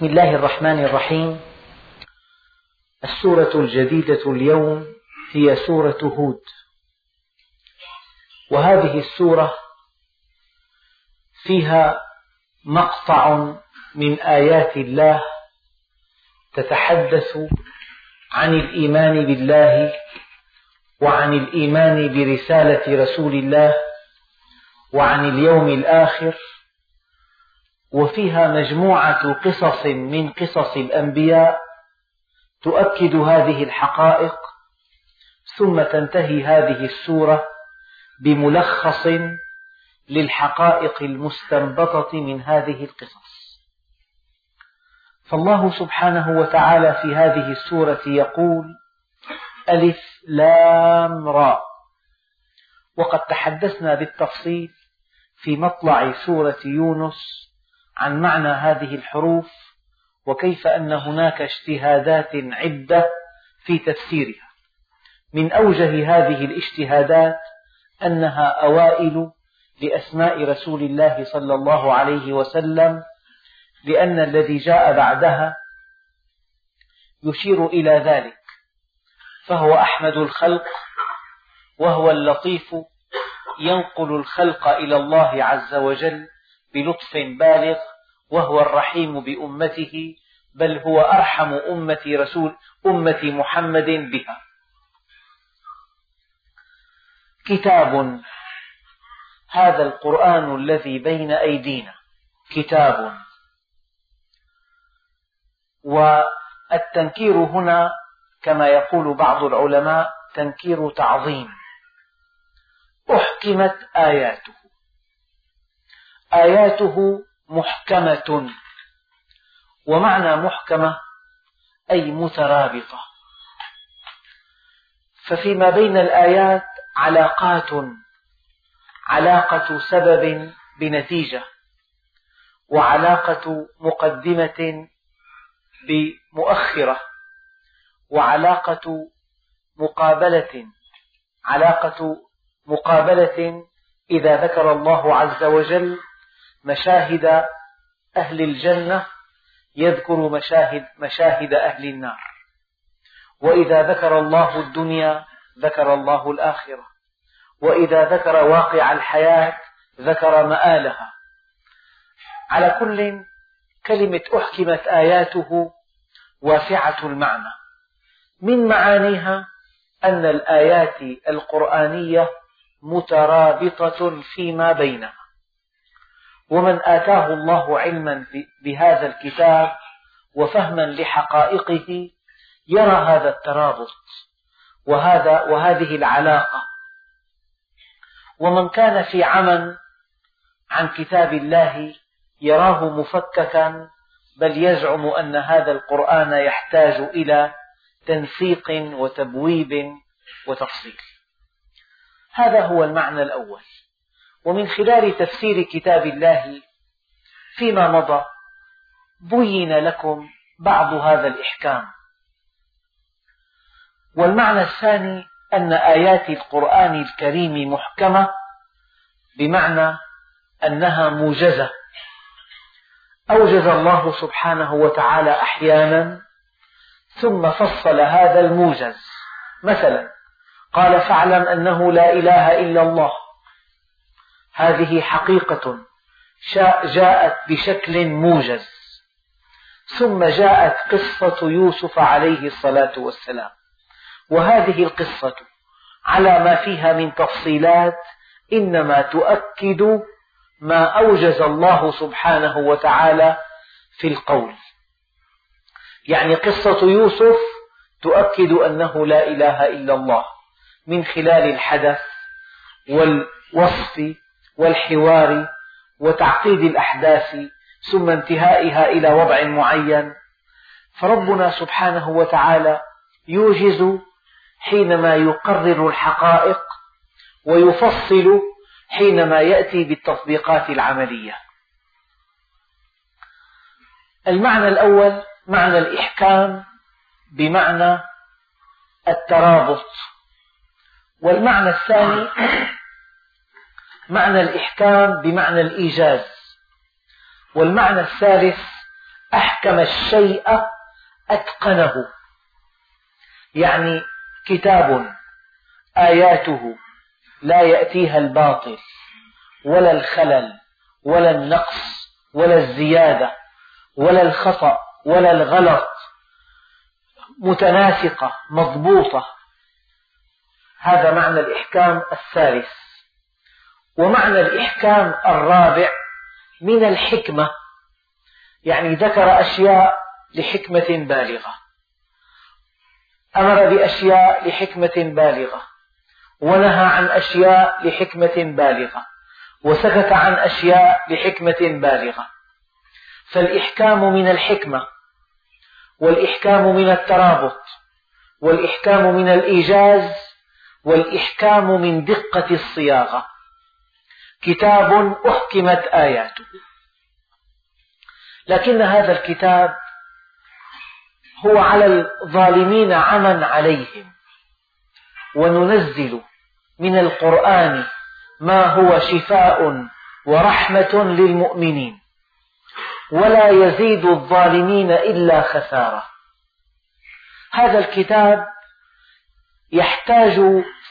بسم الله الرحمن الرحيم. السورة الجديدة اليوم هي سورة هود. وهذه السورة فيها مقطع من آيات الله تتحدث عن الإيمان بالله وعن الإيمان برسالة رسول الله وعن اليوم الآخر وفيها مجموعة قصص من قصص الأنبياء تؤكد هذه الحقائق ثم تنتهي هذه السورة بملخص للحقائق المستنبطة من هذه القصص. فالله سبحانه وتعالى في هذه السورة يقول ألف لام را. وقد تحدثنا بالتفصيل في مطلع سورة يونس عن معنى هذه الحروف وكيف أن هناك اجتهادات عدة في تفسيرها. من أوجه هذه الاجتهادات أنها أوائل لأسماء رسول الله صلى الله عليه وسلم لأن الذي جاء بعدها يشير إلى ذلك فهو أحمد الخلق وهو اللطيف ينقل الخلق إلى الله عز وجل بلطف بالغ وهو الرحيم بأمته بل هو أرحم أمة رسول أمة محمد بها. كتاب. هذا القرآن الذي بين أيدينا. كتاب. والتنكير هنا كما يقول بعض العلماء تنكير تعظيم. أحكمت آياته. آياته محكمة. ومعنى محكمة أي مترابطة. ففيما بين الآيات علاقات علاقة سبب بنتيجة وعلاقة مقدمة بمؤخرة وعلاقة مقابلة علاقة مقابلة إذا ذكر الله عز وجل مشاهد أهل الجنة يذكر مشاهد, مشاهد أهل النار. وإذا ذكر الله الدنيا ذكر الله الآخرة. وإذا ذكر واقع الحياة ذكر مآلها. على كل كلمة أحكمت آياته واسعة المعنى. من معانيها أن الآيات القرآنية مترابطة فيما بينها. ومن آتاه الله علما بهذا الكتاب وفهما لحقائقه يرى هذا الترابط وهذا وهذه العلاقة. ومن كان في عمى عن كتاب الله يراه مفككا بل يزعم أن هذا القرآن يحتاج إلى تنسيق وتبويب وتفصيل. هذا هو المعنى الأول. ومن خلال تفسير كتاب الله فيما مضى بين لكم بعض هذا الإحكام. والمعنى الثاني أن آيات القرآن الكريم محكمة بمعنى أنها موجزة. أوجز الله سبحانه وتعالى أحيانا ثم فصل هذا الموجز. مثلا قال فاعلم أنه لا إله إلا الله هذه حقيقة جاءت بشكل موجز. ثم جاءت قصة يوسف عليه الصلاة والسلام. وهذه القصة على ما فيها من تفصيلات إنما تؤكد ما أوجز الله سبحانه وتعالى في القول. يعني قصة يوسف تؤكد أنه لا إله إلا الله من خلال الحدث والوصف والحوار وتعقيد الأحداث ثم انتهائها إلى وضع معين. فربنا سبحانه وتعالى يوجز حينما يقرر الحقائق ويفصل حينما يأتي بالتطبيقات العملية. المعنى الأول معنى الإحكام بمعنى الترابط والمعنى الثاني معنى الإحكام بمعنى الإيجاز. والمعنى الثالث أحكم الشيء أتقنه. يعني كتاب آياته لا يأتيها الباطل ولا الخلل ولا النقص ولا الزيادة ولا الخطأ ولا الغلط. متناسقة مضبوطة. هذا معنى الإحكام الثالث. ومعنى الإحكام الرابع من الحكمة يعني ذكر أشياء لحكمة بالغة. أمر بأشياء لحكمة بالغة ونهى عن أشياء لحكمة بالغة وسكت عن أشياء لحكمة بالغة. فالإحكام من الحكمة والإحكام من الترابط والإحكام من الإيجاز والإحكام من دقة الصياغة. كتاب أحكمت آياته. لكن هذا الكتاب هو على الظالمين عمى عليهم. وننزل من القرآن ما هو شفاء ورحمة للمؤمنين. ولا يزيد الظالمين إلا خسارة. هذا الكتاب يحتاج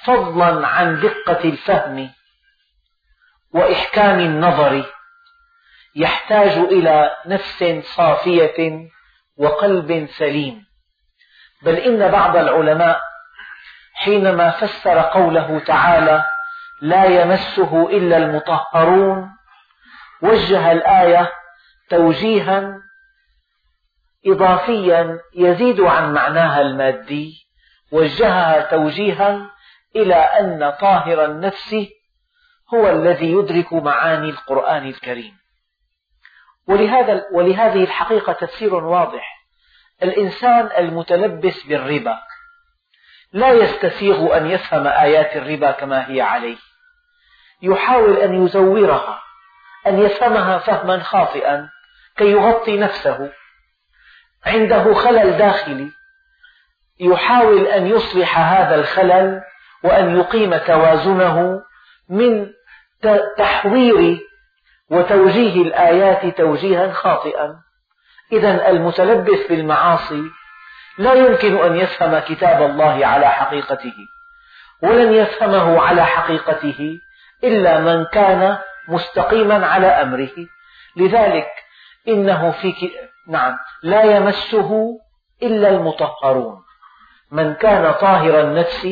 فضلا عن دقة الفهم وإحكام النظر يحتاج إلى نفس صافية وقلب سليم. بل إن بعض العلماء حينما فسر قوله تعالى لا يمسه إلا المطهرون وجه الآية توجيها إضافيا يزيد عن معناها المادي وجهها توجيها إلى أن طاهر النفس هو الذي يدرك معاني القرآن الكريم. ولهذا ولهذه الحقيقة تفسير واضح. الإنسان المتلبس بالربا لا يستسيغ أن يفهم آيات الربا كما هي عليه. يحاول أن يزورها أن يفهمها فهما خاطئا كي يغطي نفسه. عنده خلل داخلي. يحاول أن يصلح هذا الخلل وأن يقيم توازنه من تحوير وتوجيه الآيات توجيها خاطئا. إذا المتلبس بالمعاصي لا يمكن أن يفهم كتاب الله على حقيقته ولن يفهمه على حقيقته إلا من كان مستقيما على أمره. لذلك إنه في نعم لا يمسه إلا المطهرون. من كان طاهر النفس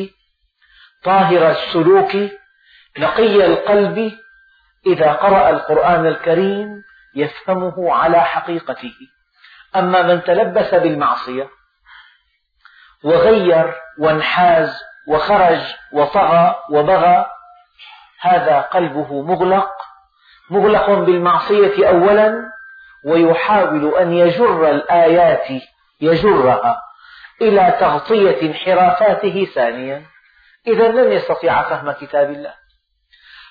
طاهر السلوك نقي القلب إذا قرأ القرآن الكريم يفهمه على حقيقته. أما من تلبس بالمعصية وغير وانحاز وخرج وطغى وبغى هذا قلبه مغلق. مغلق بالمعصية أولا ويحاول أن يجر الآيات يجرها إلى تغطية انحرافاته ثانيا. إذا لن يستطيع فهم كتاب الله.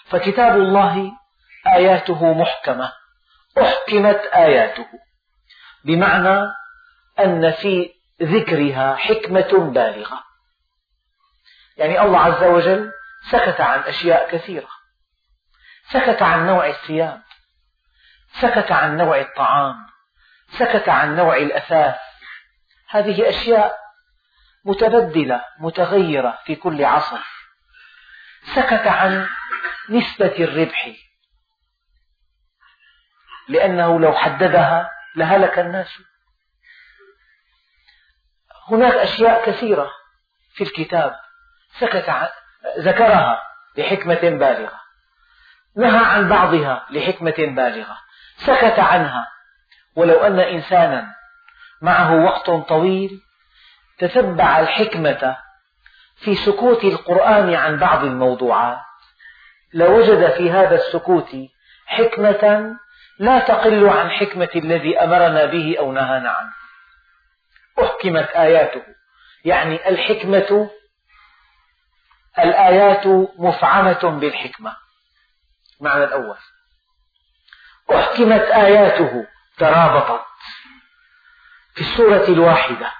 فكتاب الله آياته محكمة أحكمت آياته بمعنى أن في ذكرها حكمة بالغة. يعني الله عز وجل سكت عن أشياء كثيرة سكت عن نوع الثياب سكت عن نوع الطعام سكت عن نوع الأثاث. هذه أشياء متبدلة متغيرة في كل عصر. سكت عن نسبة الربح. لأنه لو حددها لهلك الناس. هناك أشياء كثيرة في الكتاب سكت عن ذكرها لحكمة بالغة. نهى عن بعضها لحكمة بالغة. سكت عنها. ولو أن إنسانا معه وقت طويل تتبع الحكمة في سكوت القرآن عن بعض الموضوعات لوجد في هذا السكوت حكمة لا تقل عن حكمة الذي أمرنا به أو نهانا عنه. أحكمت آياته. يعني الحكمة الآيات مفعمة بالحكمة. المعنى الأول. أحكمت آياته. ترابطت. في السورة الواحدة.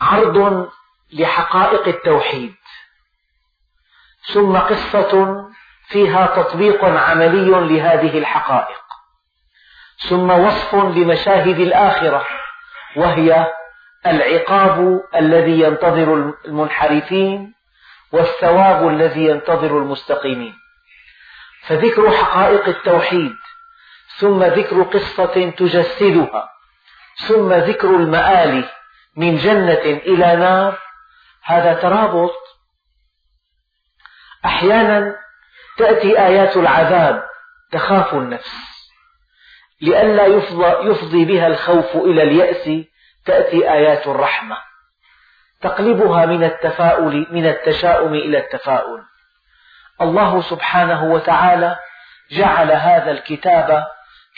عرض لحقائق التوحيد. ثم قصة فيها تطبيق عملي لهذه الحقائق. ثم وصف لمشاهد الآخرة وهي العقاب الذي ينتظر المنحرفين والثواب الذي ينتظر المستقيمين. فذكر حقائق التوحيد ثم ذكر قصة تجسدها ثم ذكر المآل من جنة إلى نار هذا ترابط أحيانا تأتي آيات العذاب تخاف النفس. لئلا يفضي بها الخوف إلى اليأس تأتي آيات الرحمة. تقلبها من التفاؤل من التشاؤم إلى التفاؤل. الله سبحانه وتعالى جعل هذا الكتاب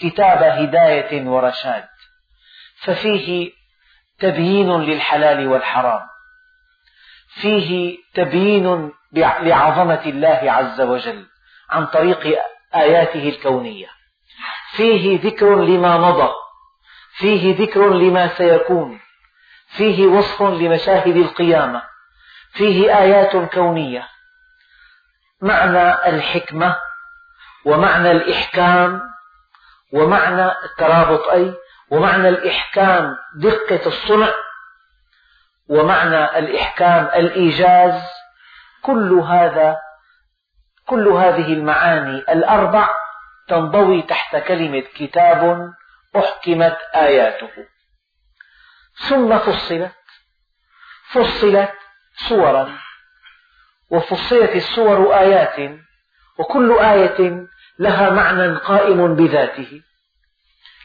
كتاب هداية ورشاد. ففيه تبيين للحلال والحرام. فيه تبيين لعظمة الله عز وجل عن طريق آياته الكونية. فيه ذكر لما مضى فيه ذكر لما سيكون فيه وصف لمشاهد القيامة فيه آيات كونية. معنى الحكمة ومعنى الإحكام ومعنى الترابط أي ومعنى الإحكام دقة الصنع ومعنى الإحكام الإيجاز كل هذا كل هذه المعاني الأربع تنضوي تحت كلمة كتاب أحكمت آياته. ثم فصلت فصلت صورا وفصلت الصور آيات وكل آية لها معنى قائم بذاته.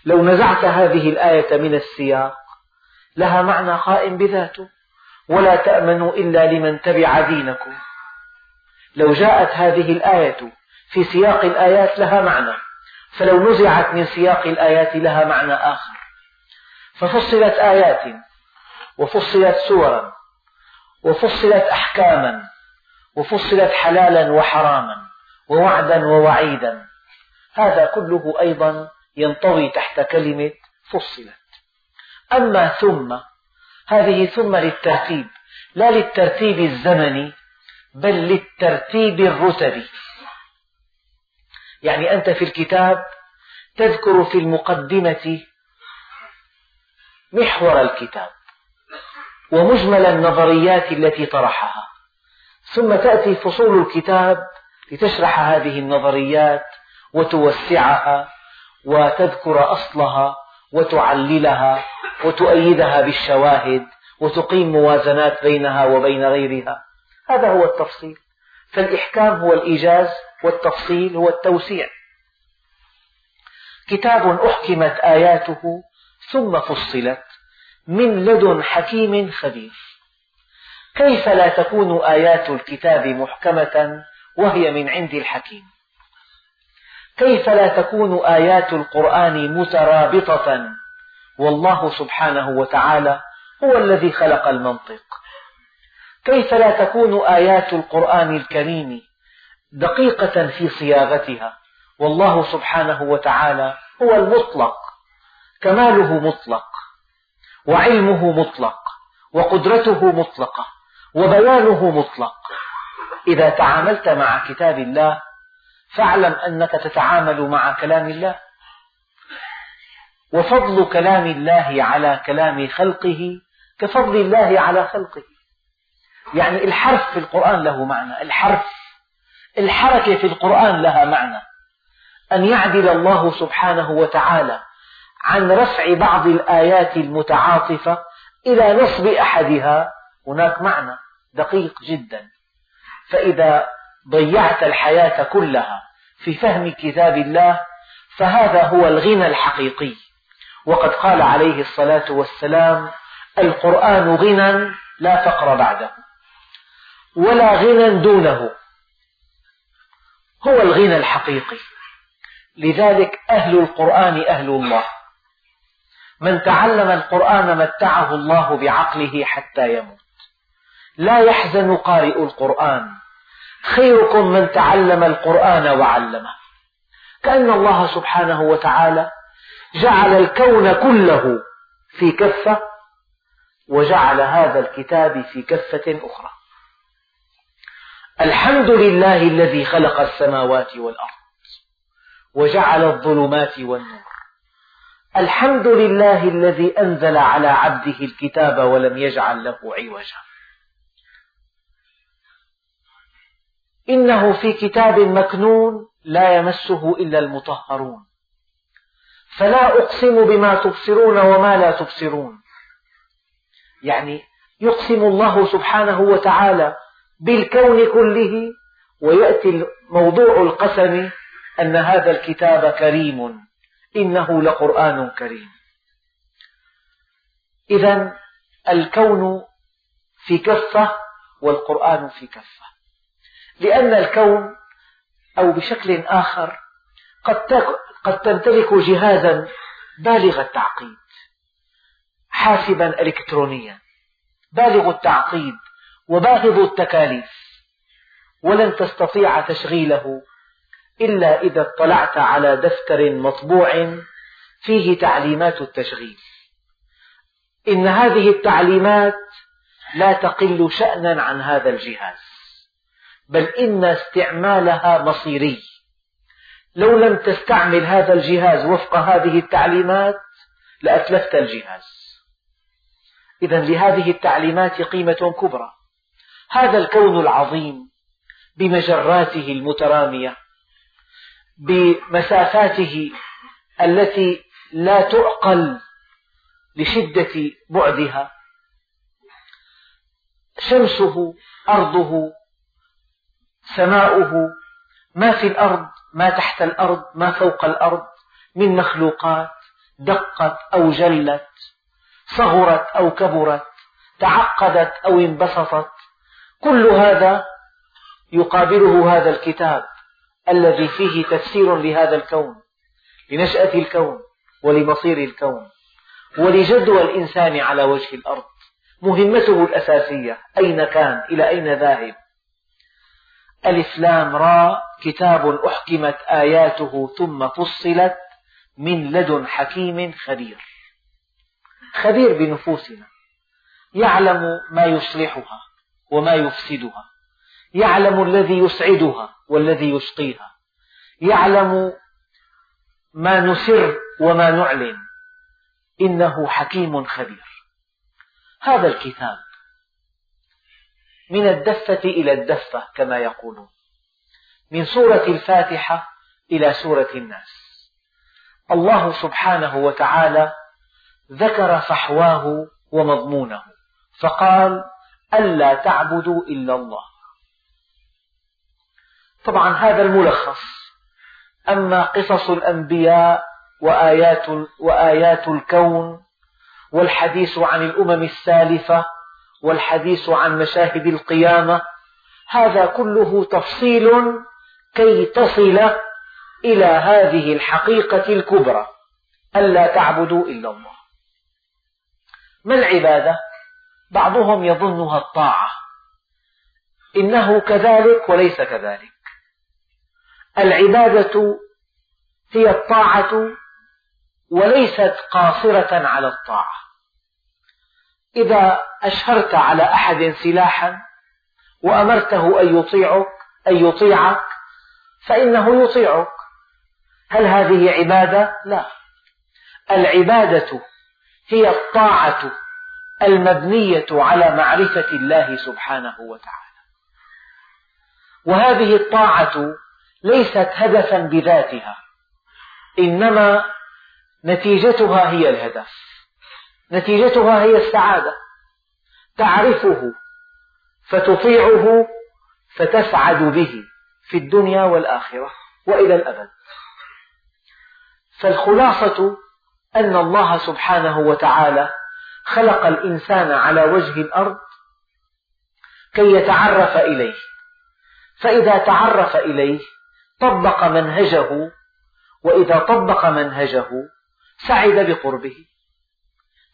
لو نزعت هذه الآية من السياق لها معنى قائم بذاته. ولا تأمنوا إلا لمن تبع دينكم. لو جاءت هذه الآية في سياق الآيات لها معنى فلو نزعت من سياق الآيات لها معنى آخر. ففصلت آيات وفصلت سورا وفصلت أحكاما وفصلت حلالا وحراما ووعدا ووعيدا. هذا كله أيضا ينطوي تحت كلمة فصلت. أما ثم هذه ثم للترتيب لا للترتيب الزمني بل للترتيب الرتبي. يعني أنت في الكتاب تذكر في المقدمة محور الكتاب ومجمل النظريات التي طرحها. ثم تأتي فصول الكتاب لتشرح هذه النظريات وتوسعها وتذكر أصلها وتعللها وتؤيدها بالشواهد وتقيم موازنات بينها وبين غيرها. هذا هو التفصيل. فالإحكام هو الإيجاز والتفصيل هو التوسيع. كتاب أحكمت آياته ثم فصلت من لدن حكيم خبير. كيف لا تكون آيات الكتاب محكمة وهي من عند الحكيم؟ كيف لا تكون آيات القرآن مترابطة؟ والله سبحانه وتعالى هو الذي خلق المنطق. كيف لا تكون آيات القرآن الكريم دقيقة في صياغتها؟ والله سبحانه وتعالى هو المطلق. كماله مطلق. وعلمه مطلق. وقدرته مطلقة. وبيانه مطلق. إذا تعاملت مع كتاب الله فاعلم أنك تتعامل مع كلام الله. وفضل كلام الله على كلام خلقه كفضل الله على خلقه. يعني الحرف في القرآن له معنى الحرف الحركة في القرآن لها معنى. أن يعدل الله سبحانه وتعالى عن رفع بعض الآيات المتعاطفة إلى نصب أحدها هناك معنى دقيق جدا. فإذا ضيعت الحياة كلها في فهم كتاب الله فهذا هو الغنى الحقيقي. وقد قال عليه الصلاة والسلام القرآن غنى لا فقر بعده ولا غنى دونه. هو الغنى الحقيقي. لذلك أهل القرآن أهل الله. من تعلم القرآن متعه الله بعقله حتى يموت. لا يحزن قارئ القرآن. خيركم من تعلم القرآن وعلمه. كأن الله سبحانه وتعالى جعل الكون كله في كفة وجعل هذا الكتاب في كفة أخرى. الحمد لله الذي خلق السماوات والأرض وجعل الظلمات والنور. الحمد لله الذي أنزل على عبده الكتاب ولم يجعل له عوجا. إنه في كتاب مكنون لا يمسه إلا المطهرون. فلا أقسم بما تبصرون وما لا تبصرون. يعني يقسم الله سبحانه وتعالى بالكون كله ويأتي موضوع القسم أن هذا الكتاب كريم إنه لقرآن كريم. إذا الكون في كفة والقرآن في كفة. لأن الكون أو بشكل آخر قد قد تمتلك جهازا بالغ التعقيد حاسبا إلكترونيا بالغ التعقيد وباهظ التكاليف. ولن تستطيع تشغيله إلا إذا اطلعت على دفتر مطبوع فيه تعليمات التشغيل. إن هذه التعليمات لا تقل شأنا عن هذا الجهاز. بل إن استعمالها مصيري. لو لم تستعمل هذا الجهاز وفق هذه التعليمات لأتلفت الجهاز. إذا لهذه التعليمات قيمة كبرى. هذا الكون العظيم بمجراته المترامية بمسافاته التي لا تعقل لشدة بعدها. شمسه أرضه سماؤه ما في الأرض ما تحت الأرض ما فوق الأرض من مخلوقات دقت أو جلت صغرت أو كبرت تعقدت أو انبسطت. كل هذا يقابله هذا الكتاب الذي فيه تفسير لهذا الكون لنشأة الكون ولمصير الكون ولجدوى الإنسان على وجه الأرض. مهمته الأساسية أين كان إلى أين ذاهب؟ ألف لام را كتاب أحكمت آياته ثم فصلت من لدن حكيم خبير. خبير بنفوسنا. يعلم ما يصلحها وما يفسدها. يعلم الذي يسعدها والذي يشقيها يعلم ما نسر وما نعلن. إنه حكيم خبير. هذا الكتاب. من الدفة إلى الدفة كما يقولون. من سورة الفاتحة إلى سورة الناس. الله سبحانه وتعالى ذكر فحواه ومضمونه. فقال ألا تعبدوا إلا الله. طبعا هذا الملخص. أما قصص الأنبياء وآيات, وآيات الكون والحديث عن الأمم السالفة والحديث عن مشاهد القيامة هذا كله تفصيل كي تصل إلى هذه الحقيقة الكبرى ألا تعبدوا إلا الله. ما العبادة؟ بعضهم يظنها الطاعة. إنه كذلك وليس كذلك. العبادة هي الطاعة وليست قاصرة على الطاعة. إذا أشهرت على أحد سلاحا وأمرته أن يطيعك أن يطيعك فإنه يطيعك. هل هذه عبادة؟ لا. العبادة هي الطاعة المبنية على معرفة الله سبحانه وتعالى. وهذه الطاعة ليست هدفا بذاتها إنما نتيجتها هي الهدف. نتيجتها هي السعادة. تعرفه فتطيعه فتسعد به في الدنيا والآخرة وإلى الأبد. فالخلاصة أن الله سبحانه وتعالى خلق الإنسان على وجه الأرض كي يتعرف إليه. فإذا تعرف إليه طبق منهجه وإذا طبق منهجه سعد بقربه.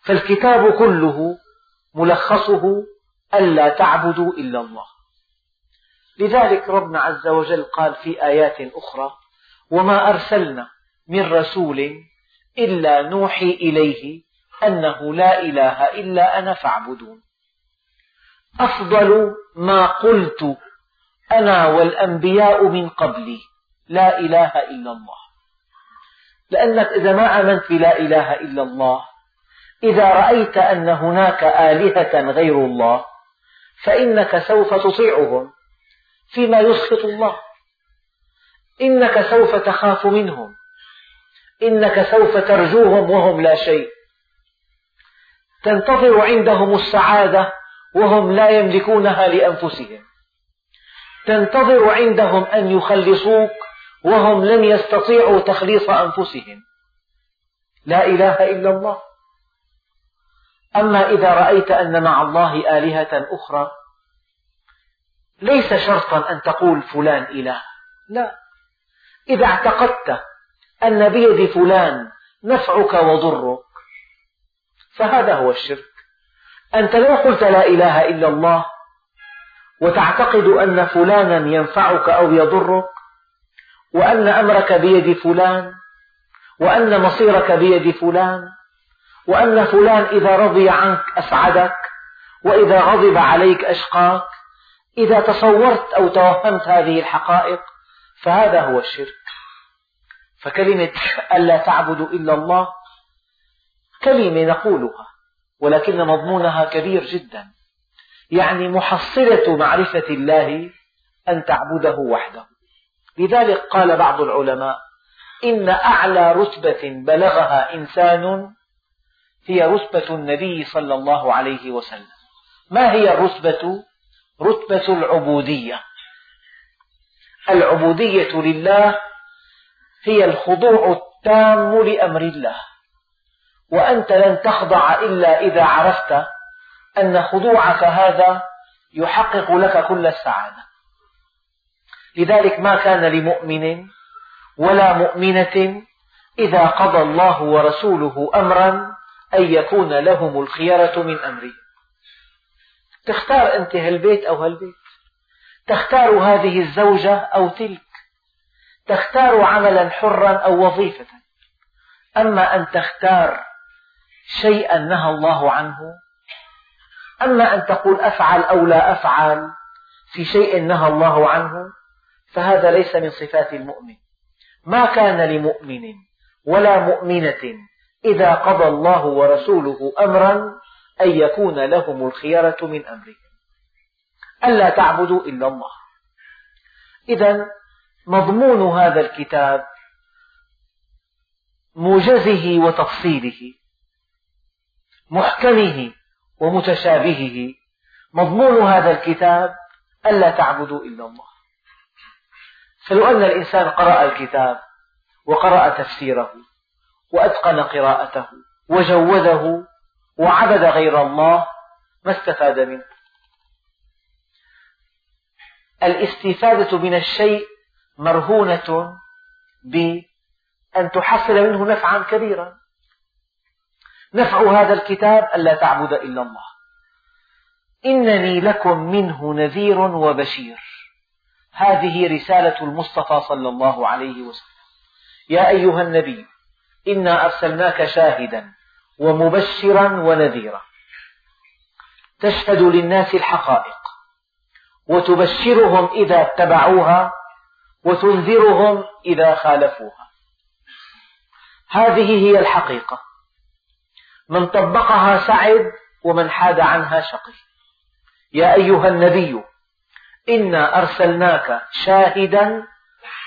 فالكتاب كله ملخصه ألا تعبدوا إلا الله. لذلك ربنا عز وجل قال في آيات أخرى وما أرسلنا من رسول إلا نوحي إليه أنه لا إله إلا أنا فاعبدون. أفضل ما قلت أنا والأنبياء من قبلي لا إله إلا الله. لأنك إذا ما آمنت بلا إله إلا الله إذا رأيت أن هناك آلهة غير الله فإنك سوف تطيعهم فيما يسخط الله. إنك سوف تخاف منهم. إنك سوف ترجوهم وهم لا شيء. تنتظر عندهم السعادة وهم لا يملكونها لأنفسهم. تنتظر عندهم أن يخلصوك وهم لم يستطيعوا تخليص أنفسهم. لا إله إلا الله. أما إذا رأيت أن مع الله آلهة أخرى ليس شرطا أن تقول فلان إله. لا. إذا اعتقدت أن بيد فلان نفعك وضرك فهذا هو الشرك. أنت لو قلت لا إله إلا الله وتعتقد أن فلانا ينفعك أو يضرك وأن أمرك بيد فلان وأن مصيرك بيد فلان وأن فلان إذا رضي عنك أسعدك وإذا غضب عليك أشقاك إذا تصورت أو توهمت هذه الحقائق فهذا هو الشرك. فكلمة ألا تعبدوا إلا الله كلمة نقولها ولكن مضمونها كبير جدا. يعني محصلة معرفة الله أن تعبده وحده. لذلك قال بعض العلماء إن أعلى رتبة بلغها إنسان هي رتبة النبي صلى الله عليه وسلم. ما هي الرتبة؟ رتبة العبودية. العبودية لله هي الخضوع التام لأمر الله. وأنت لن تخضع إلا إذا عرفت أن خضوعك هذا يحقق لك كل السعادة. لذلك ما كان لمؤمن ولا مؤمنة إذا قضى الله ورسوله أمرا أن يكون لهم الخيرة من أمره تختار أنت هالبيت أو هالبيت. تختار هذه الزوجة أو تلك. تختار عملا حرا أو وظيفة. أما أن تختار شيئا نهى الله عنه أما أن تقول أفعل أو لا أفعل في شيء نهى الله عنه فهذا ليس من صفات المؤمن. ما كان لمؤمن ولا مؤمنة إذا قضى الله ورسوله أمرا أن يكون لهم الخيرة من أمرهم. ألا تعبدوا إلا الله. إذا مضمون هذا الكتاب موجزه وتفصيله محكمه ومتشابهه. مضمون هذا الكتاب ألا تعبدوا إلا الله. فلو أن الإنسان قرأ الكتاب وقرأ تفسيره وأتقن قراءته وجوده وعبد غير الله ما استفاد منه. الاستفادة من الشيء مرهونة بأن تحصل منه نفعا كبيرا. نفع هذا الكتاب ألا تعبد إلا الله. إنني لكم منه نذير وبشير. هذه رسالة المصطفى صلى الله عليه وسلم. يا أيها النبي إنا أرسلناك شاهدا ومبشرا ونذيرا. تشهد للناس الحقائق وتبشرهم إذا اتبعوها وتنذرهم إذا خالفوها. هذه هي الحقيقة. من طبقها سعد ومن حاد عنها شقي. يا أيها النبي إنا أرسلناك شاهدا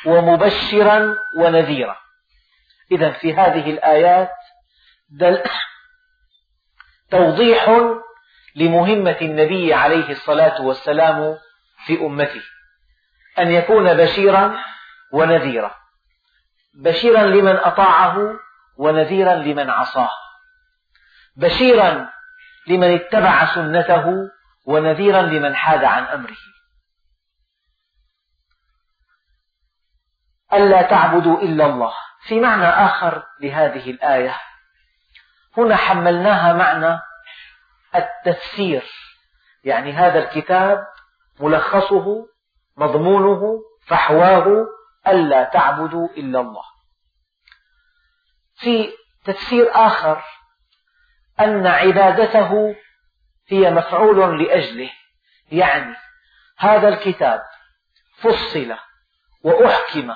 ومبشرا ونذيرا. إذا في هذه الآيات دل توضيح لمهمة النبي عليه الصلاة والسلام في أمته. أن يكون بشيرا ونذيرا. بشيرا لمن أطاعه ونذيرا لمن عصاه. بشيرا لمن اتبع سنته ونذيرا لمن حاد عن أمره. ألا تعبدوا إلا الله. في معنى آخر لهذه الآية. هنا حملناها معنى التفسير. يعني هذا الكتاب ملخصه مضمونه فحواه ألا تعبدوا إلا الله. في تفسير آخر أن عبادته هي مفعول لأجله. يعني هذا الكتاب فصل وأحكم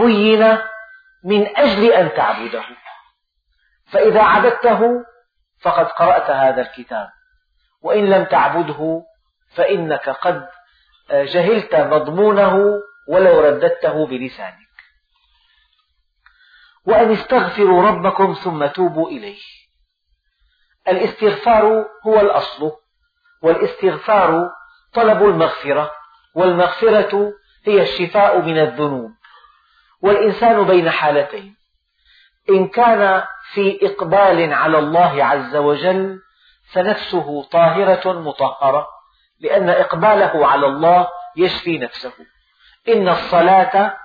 وبين من أجل أن تعبده. فإذا عبدته فقد قرأت هذا الكتاب. وإن لم تعبده فإنك قد جهلت مضمونه ولو رددته بلسانك. وأن استغفروا ربكم ثم توبوا إليه. الاستغفار هو الأصل والاستغفار طلب المغفرة والمغفرة هي الشفاء من الذنوب. والإنسان بين حالتين. إن كان في إقبال على الله عز وجل فنفسه طاهرة مطهرة لأن إقباله على الله يشفي نفسه. إن الصلاة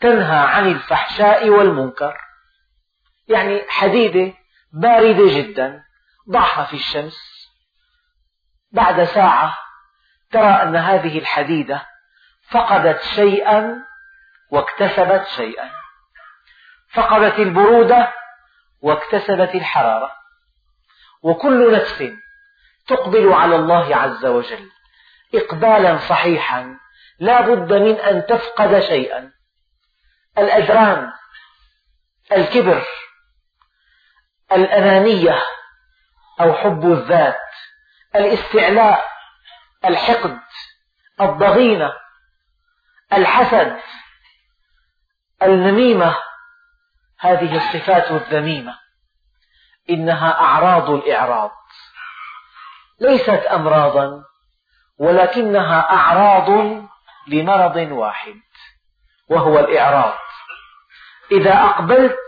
تنهى عن الفحشاء والمنكر. يعني حديدة باردة جدا ضعها في الشمس. بعد ساعة ترى أن هذه الحديدة فقدت شيئا واكتسبت شيئا. فقدت البرودة واكتسبت الحرارة. وكل نفس تقبل على الله عز وجل إقبالا صحيحا لا بد من أن تفقد شيئا. الأدران الكبر الأنانية أو حب الذات الاستعلاء الحقد الضغينة الحسد النميمة هذه الصفات الذميمة. إنها أعراض الإعراض. ليست أمراضا ولكنها أعراض لمرض واحد وهو الإعراض. إذا أقبلت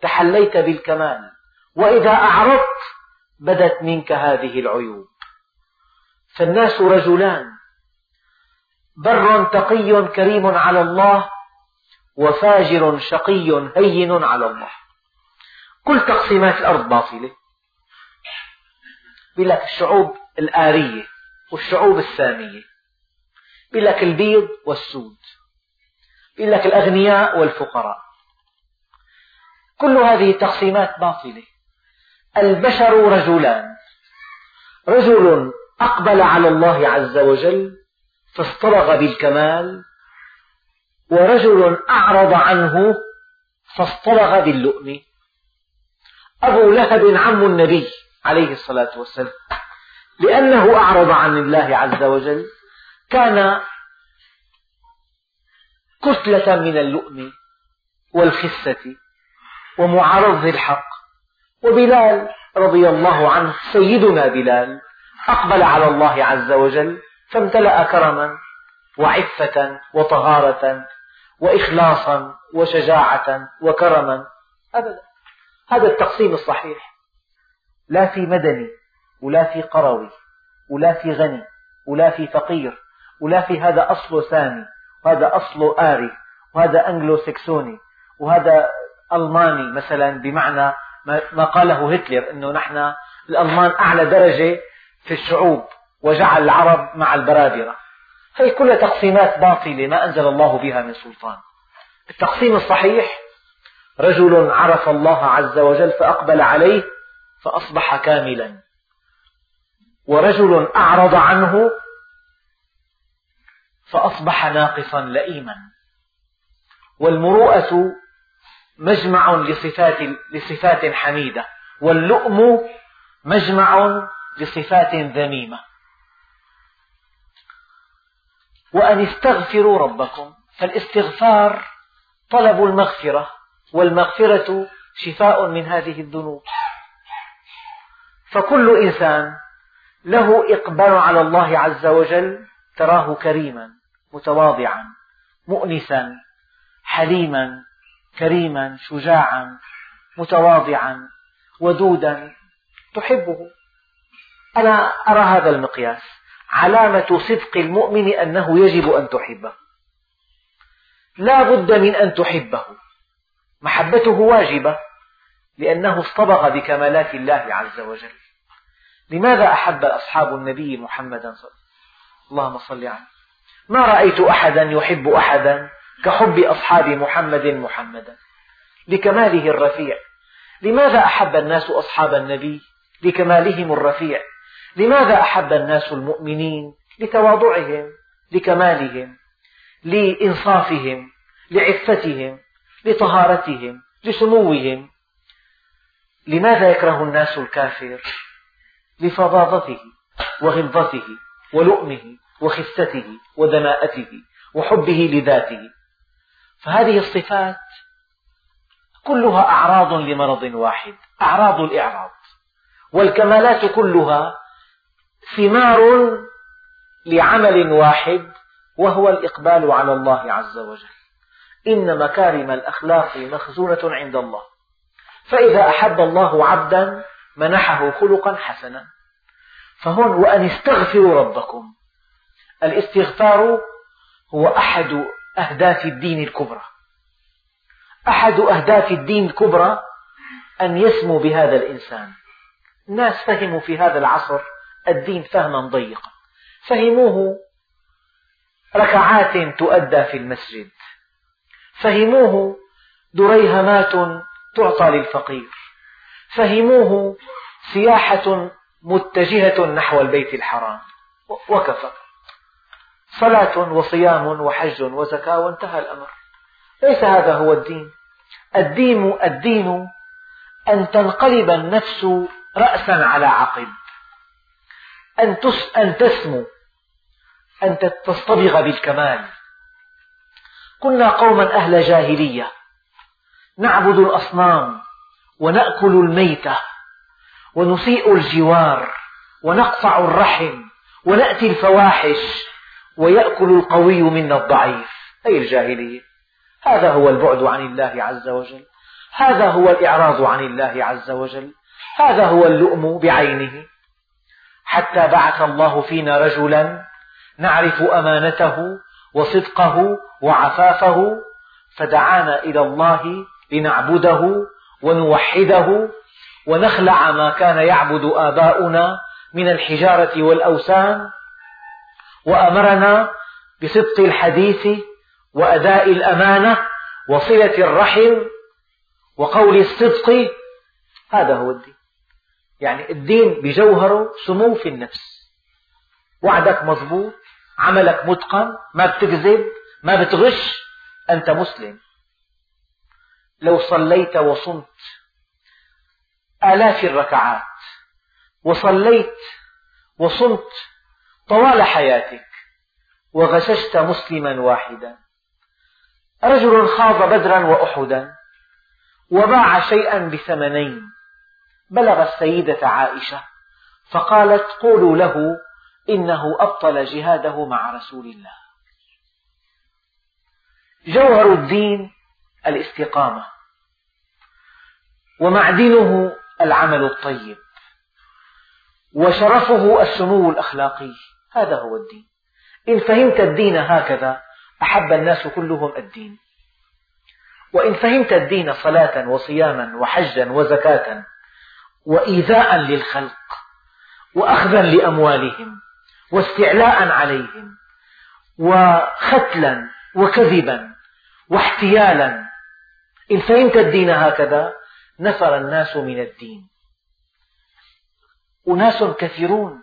تحليت بالكمال وإذا أعرضت بدت منك هذه العيوب. فالناس رجلان بر تقي كريم على الله وفاجر شقي هين على الله. كل تقسيمات الأرض باطلة. يقول لك الشعوب الآرية والشعوب السامية. يقول لك البيض والسود. يقول لك الأغنياء والفقراء. كل هذه التقسيمات باطلة. البشر رجلان. رجل أقبل على الله عز وجل فاصطبغ بالكمال ورجل أعرض عنه فاصطبغ باللؤم. أبو لهب عم النبي عليه الصلاة والسلام. لأنه أعرض عن الله عز وجل كان كتلة من اللؤم والخسة ومعارضة الحق وبلال رضي الله عنه سيدنا بلال أقبل على الله عز وجل فامتلأ كرما وعفة وطهارة وإخلاصا وشجاعة وكرما. أبدا. هذا التقسيم الصحيح. لا في مدني ولا في قروي ولا في غني ولا في فقير ولا في هذا أصله سامي وهذا أصله آري وهذا أنجلو سكسوني وهذا ألماني مثلا بمعنى ما قاله هتلر أنه نحن الألمان أعلى درجة في الشعوب وجعل العرب مع البرابرة هي كلها تقسيمات باطلة ما أنزل الله بها من سلطان؟ التقسيم الصحيح رجل عرف الله عز وجل فأقبل عليه فأصبح كاملا. ورجل أعرض عنه فأصبح ناقصا لئيما. والمروءة مجمع لصفات, لصفات حميدة واللؤم مجمع لصفات ذميمة. وأن استغفروا ربكم. فالاستغفار طلب المغفرة والمغفرة شفاء من هذه الذنوب. فكل إنسان له إقبال على الله عز وجل تراه كريما متواضعا مؤنسا حليما كريما شجاعا متواضعا ودودا تحبه. أنا أرى هذا المقياس. علامة صدق المؤمن أنه يجب أن تحبه. لا بد من أن تحبه. محبته واجبة لأنه اصطبغ بكمالات الله عز وجل. لماذا أحب أصحاب النبي محمدا صلى اللهم صل عليه. ما رأيت أحدا يحب أحدا كحب أصحاب محمد محمدا؟ لكماله الرفيع. لماذا أحب الناس أصحاب النبي؟ لكمالهم الرفيع. لماذا أحب الناس المؤمنين لتواضعهم لكمالهم لإنصافهم لعفتهم لطهارتهم لسموهم؟ لماذا يكره الناس الكافر؟ لفظاظته وغلظته ولؤمه وخسته ودناءته وحبه لذاته. فهذه الصفات كلها أعراض لمرض واحد أعراض الإعراض. والكمالات كلها ثمار لعمل واحد وهو الإقبال على الله عز وجل. إن مكارم الأخلاق مخزونة عند الله. فإذا أحب الله عبدا منحه خلقا حسنا. فهون وأن استغفروا ربكم. الاستغفار هو أحد أهداف الدين الكبرى. أحد أهداف الدين الكبرى أن يسمو بهذا الإنسان. الناس فهموا في هذا العصر الدين فهما ضيقا فهموه ركعات تؤدى في المسجد. فهموه دريهمات تعطى للفقير. فهموه سياحة متجهة نحو البيت الحرام. وكفى. صلاة وصيام وحج وزكاة وانتهى الأمر. ليس هذا هو الدين. الدين الدين أن تنقلب النفس رأسا على عقب أن أن تسمو أن تصطبغ بالكمال. كنا قوما أهل جاهلية نعبد الأصنام ونأكل الميتة ونسيء الجوار ونقطع الرحم ونأتي الفواحش ويأكل القوي منا الضعيف. أي الجاهلية؟ هذا هو البعد عن الله عز وجل. هذا هو الإعراض عن الله عز وجل. هذا هو اللؤم بعينه. حتى بعث الله فينا رجلا نعرف أمانته وصدقه وعفافه فدعانا إلى الله لنعبده ونوحده ونخلع ما كان يعبد آباؤنا من الحجارة والأوثان وأمرنا بصدق الحديث وأداء الأمانة وصلة الرحم وقول الصدق. هذا هو الدين. يعني الدين بجوهره سمو في النفس. وعدك مضبوط عملك متقن ما بتكذب ما بتغش أنت مسلم. لو صليت وصمت آلاف الركعات وصليت وصمت طوال حياتك وغششت مسلما واحدا رجل خاض بدرا وأحدا وباع شيئا بثمنين بلغ السيدة عائشة فقالت قولوا له إنه أبطل جهاده مع رسول الله. جوهر الدين الاستقامة ومعدنه العمل الطيب وشرفه السمو الأخلاقي هذا هو الدين. إن فهمت الدين هكذا أحب الناس كلهم الدين. وإن فهمت الدين صلاة وصياما وحجا وزكاة وإيذاء للخلق وأخذا لأموالهم واستعلاء عليهم وختلا وكذبا واحتيالا. إن فهمت الدين هكذا نفر الناس من الدين. أناس كثيرون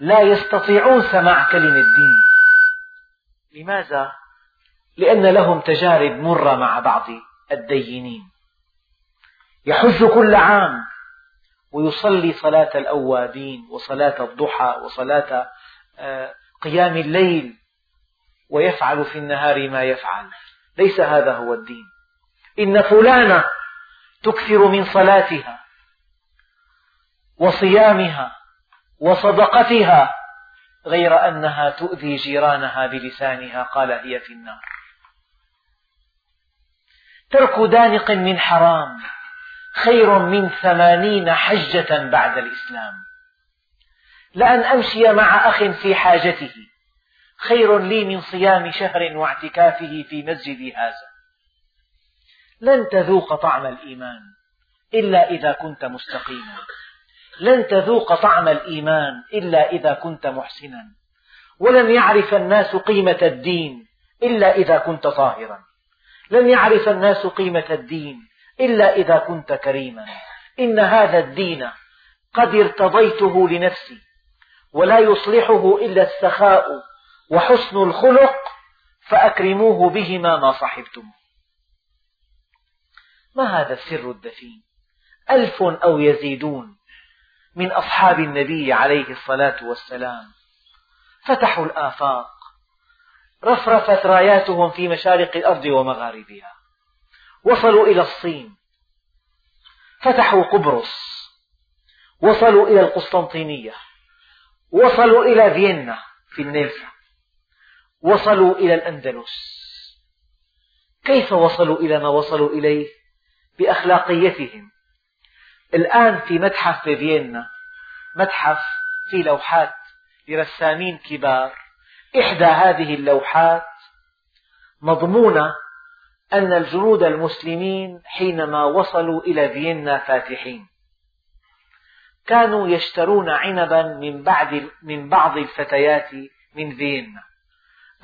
لا يستطيعون سماع كلمة الدين. لماذا؟ لأن لهم تجارب مرة مع بعض الدينين. يحج كل عام ويصلي صلاة الأوابين وصلاة الضحى وصلاة آه، قيام الليل ويفعل في النهار ما يفعل. ليس هذا هو الدين. إن فلانة تكثر من صلاتها وصيامها وصدقتها غير أنها تؤذي جيرانها بلسانها قال هي في النار. ترك دانق من حرام. خير من ثمانين حجة بعد الإسلام. لأن أمشي مع أخ في حاجته. خير لي من صيام شهر واعتكافه في مسجدي هذا. لن تذوق طعم الإيمان إلا إذا كنت مستقيما. لن تذوق طعم الإيمان إلا إذا كنت محسنا. ولن يعرف الناس قيمة الدين إلا إذا كنت طاهرا. لن يعرف الناس قيمة الدين إلا إذا كنت كريما. إن هذا الدين قد ارتضيته لنفسي ولا يصلحه إلا السخاء وحسن الخلق فأكرموه بهما ما صحبتم. ما هذا السر الدفين؟ ألف أو يزيدون من أصحاب النبي عليه الصلاة والسلام. فتحوا الآفاق رفرفت راياتهم في مشارق الأرض ومغاربها. وصلوا إلى الصين. فتحوا قبرص. وصلوا إلى القسطنطينية. وصلوا إلى فيينا في النمسا وصلوا إلى الأندلس. كيف وصلوا إلى ما وصلوا إليه؟ بأخلاقيتهم. الآن في متحف في فيينا متحف في لوحات لرسامين كبار. إحدى هذه اللوحات مضمونة أن الجنود المسلمين حينما وصلوا إلى فيينا فاتحين. كانوا يشترون عنبا من بعد من بعض الفتيات من فيينا.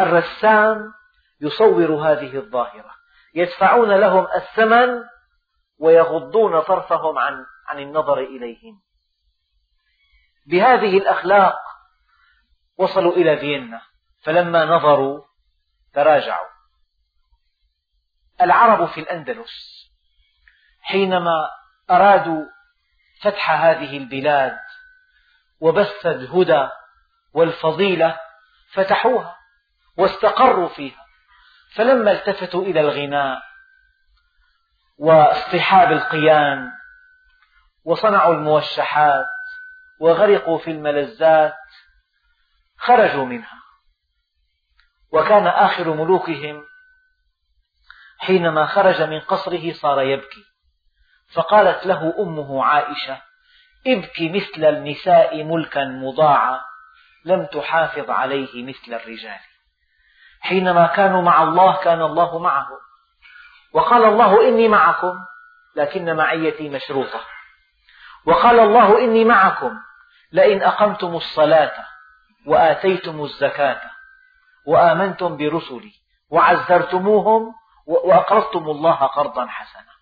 الرسام يصور هذه الظاهرة. يدفعون لهم الثمن ويغضون طرفهم عن عن النظر إليهم. بهذه الأخلاق وصلوا إلى فيينا. فلما نظروا تراجعوا. العرب في الأندلس حينما أرادوا فتح هذه البلاد وبث الهدى والفضيلة فتحوها واستقروا فيها. فلما التفتوا إلى الغناء واصطحاب القيان وصنعوا الموشحات وغرقوا في الملذات خرجوا منها. وكان آخر ملوكهم حينما خرج من قصره صار يبكي. فقالت له أمه عائشة ابك مثل النساء ملكا مضاعا لم تحافظ عليه مثل الرجال. حينما كانوا مع الله كان الله معهم وقال الله إني معكم لكن معيتي مشروطة. وقال الله إني معكم لئن أقمتم الصلاة وآتيتم الزكاة وآمنتم برسلي وعزرتموهم وأقرضتم الله قرضا حسنا.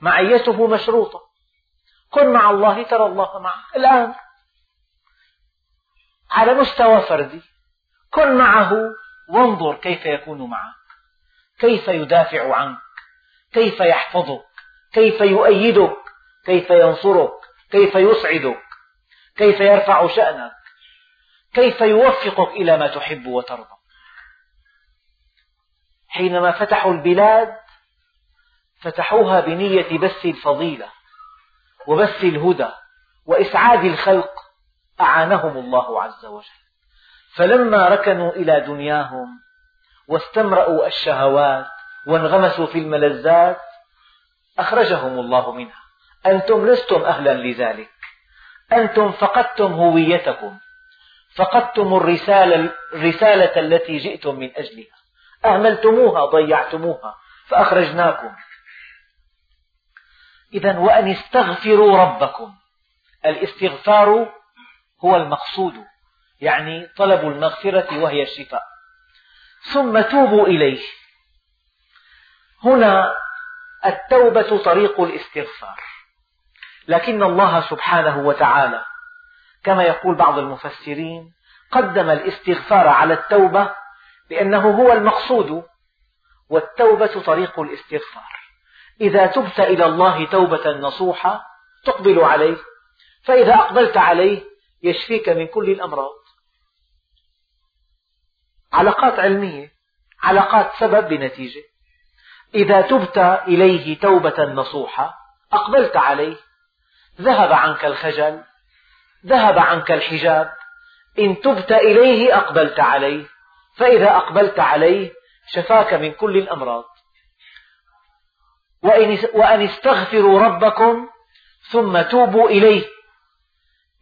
معيته مشروطة. كن مع الله ترى الله معك الآن. على مستوى فردي. كن معه وانظر كيف يكون معك. كيف يدافع عنك. كيف يحفظك. كيف يؤيدك. كيف ينصرك. كيف يسعدك. كيف يرفع شأنك. كيف يوفقك إلى ما تحب وترضى. حينما فتحوا البلاد فتحوها بنية بث الفضيلة وبث الهدى وإسعاد الخلق أعانهم الله عز وجل. فلما ركنوا إلى دنياهم واستمرأوا الشهوات وانغمسوا في الملذات أخرجهم الله منها. أنتم لستم أهلا لذلك. أنتم فقدتم هويتكم. فقدتم الرسالة, الرسالة التي جئتم من أجلها. أهملتموها ضيعتموها فأخرجناكم. إذا وأن استغفروا ربكم. الاستغفار هو المقصود يعني طلب المغفرة وهي الشفاء. ثم توبوا إليه. هنا التوبة طريق الاستغفار. لكن الله سبحانه وتعالى كما يقول بعض المفسرين قدم الاستغفار على التوبة لأنه هو المقصود والتوبة طريق الاستغفار. إذا تبت إلى الله توبة نصوحة تقبل عليه فإذا أقبلت عليه يشفيك من كل الأمراض. علاقات علمية علاقات سبب بنتيجة. إذا تبت إليه توبة نصوحة أقبلت عليه ذهب عنك الخجل ذهب عنك الحجاب إن تبت إليه أقبلت عليه. فإذا أقبلت عليه شفاك من كل الأمراض. وأن استغفروا ربكم ثم توبوا إليه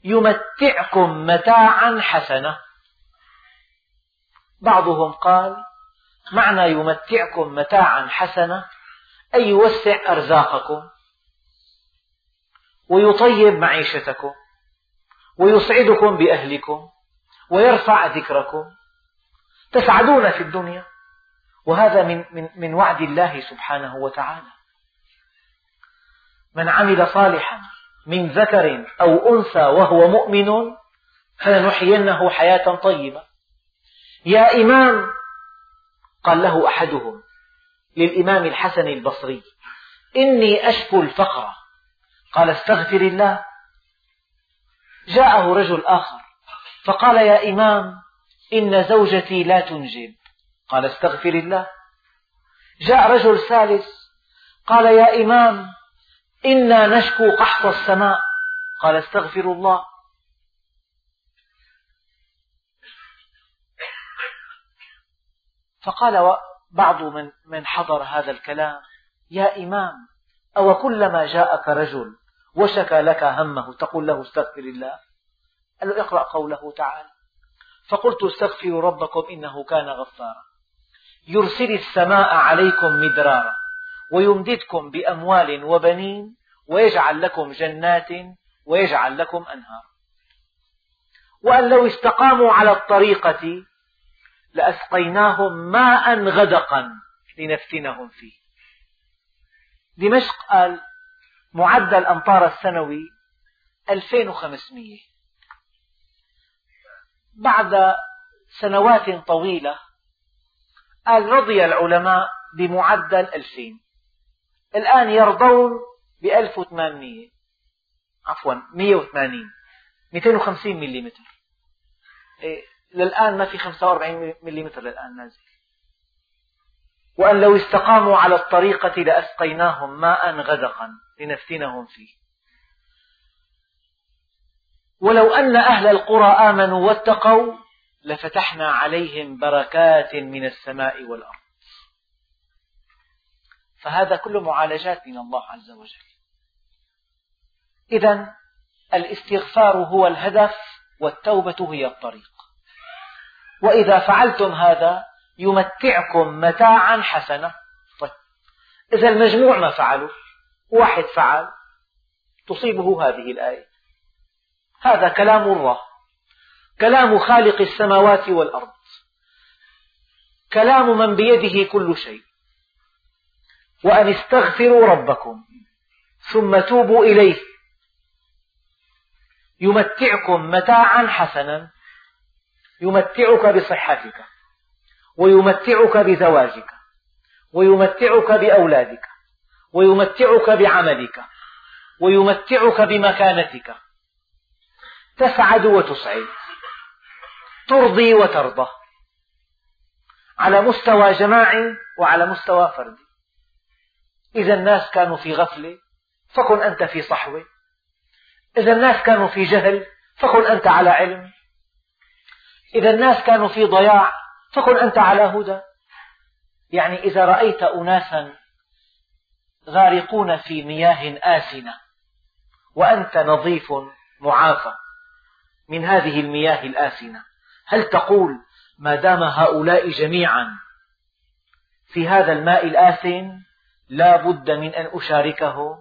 يمتعكم متاعا حسنا بعضهم قال معنى يمتعكم متاعا حسنا أي يوسع أرزاقكم ويطيب معيشتكم ويسعدكم بأهلكم ويرفع ذكركم. تسعدون في الدنيا. وهذا من, من, من وعد الله سبحانه وتعالى. من عمل صالحا من ذكر أو أنثى وهو مؤمن فلنحيينه حياة طيبة. يا إمام قال له أحدهم للإمام الحسن البصري إني أشكو الفقر. قال استغفر الله. جاءه رجل آخر فقال يا إمام إن زوجتي لا تنجب. قال استغفر الله. جاء رجل ثالث قال يا إمام إنا نشكو قحط السماء. قال استغفر الله. فقال بعض من من حضر هذا الكلام يا إمام أو كلما جاءك رجل وشكى لك همه تقول له استغفر الله. قال له اقرأ قوله تعالى. فقلت استغفروا ربكم إنه كان غفارا. يرسل السماء عليكم مدرارا ويمددكم بأموال وبنين ويجعل لكم جنات ويجعل لكم أنهارا وأن لو استقاموا على الطريقة لأسقيناهم ماء غدقا لنفتنهم فيه. دمشق قال معدل أمطار السنوي 2500 بعد سنوات طويلة قال رضي العلماء بمعدل 2000 الآن يرضون ب 1800 عفوا 180 250 ملم للآن ما في 45 ملم للآن نازل. وأن لو استقاموا على الطريقة لأسقيناهم ماء غدقا لنفتنهم فيه. ولو أن أهل القرى آمنوا واتقوا لفتحنا عليهم بركات من السماء والأرض. فهذا كله معالجات من الله عز وجل. إذا الاستغفار هو الهدف والتوبة هي الطريق. وإذا فعلتم هذا يمتعكم متاعا حسنا. طيب. إذا المجموع ما فعلوا واحد فعل تصيبه هذه الآية. هذا كلام الله. كلام خالق السماوات والأرض. كلام من بيده كل شيء. وأن استغفروا ربكم ثم توبوا إليه. يمتعكم متاعا حسنا. يمتعك بصحتك. ويمتعك بزواجك. ويمتعك بأولادك. ويمتعك بعملك. ويمتعك بمكانتك. تسعد وتسعد ترضي وترضى على مستوى جماعي وعلى مستوى فردي. إذا الناس كانوا في غفلة فكن أنت في صحوة. إذا الناس كانوا في جهل فكن أنت على علم. إذا الناس كانوا في ضياع فكن أنت على هدى. يعني إذا رأيت أناسا غارقون في مياه آسنة وأنت نظيف معافى. من هذه المياه الآسنة. هل تقول ما دام هؤلاء جميعا في هذا الماء الآسن لا بد من أن أشاركهم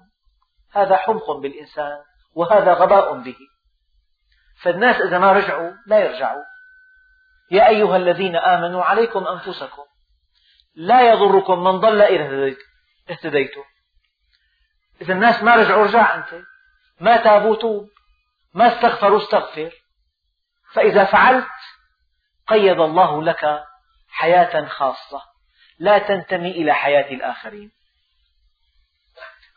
هذا حمق بالإنسان وهذا غباء به. فالناس إذا ما رجعوا لا يرجعوا. يا أيها الذين آمنوا عليكم أنفسكم. لا يضركم من ضل إذا اهتديتم. إذا الناس ما رجعوا ارجع أنت. ما تابوا توب ما استغفروا استغفر. فإذا فعلت قيد الله لك حياة خاصة. لا تنتمي إلى حياة الآخرين.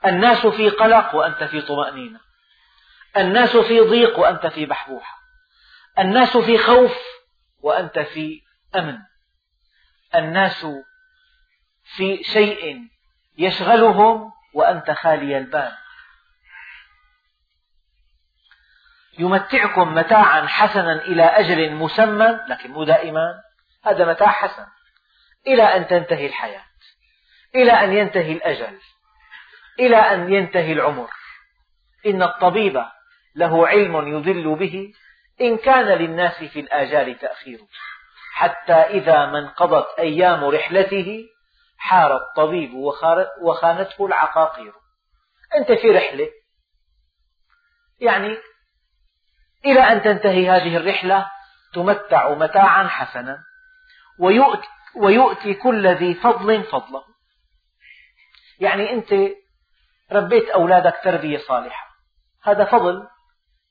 الناس في قلق وأنت في طمأنينة. الناس في ضيق وأنت في بحبوحة. الناس في خوف وأنت في أمن. الناس في شيء يشغلهم وأنت خالي البال. يمتعكم متاعا حسنا إلى أجل مسمى لكن مو دائما هذا متاع حسن. إلى أن تنتهي الحياة إلى أن ينتهي الأجل إلى أن ينتهي العمر. إن الطبيب له علم يضل به إن كان للناس في الآجال تأخير. حتى إذا ما انقضت أيام رحلته حار الطبيب وخانته العقاقير. أنت في رحلة. يعني إلى أن تنتهي هذه الرحلة تمتع متاعا حسنا ويؤتي, ويؤتي كل ذي فضل فضله يعني أنت ربيت أولادك تربية صالحة. هذا فضل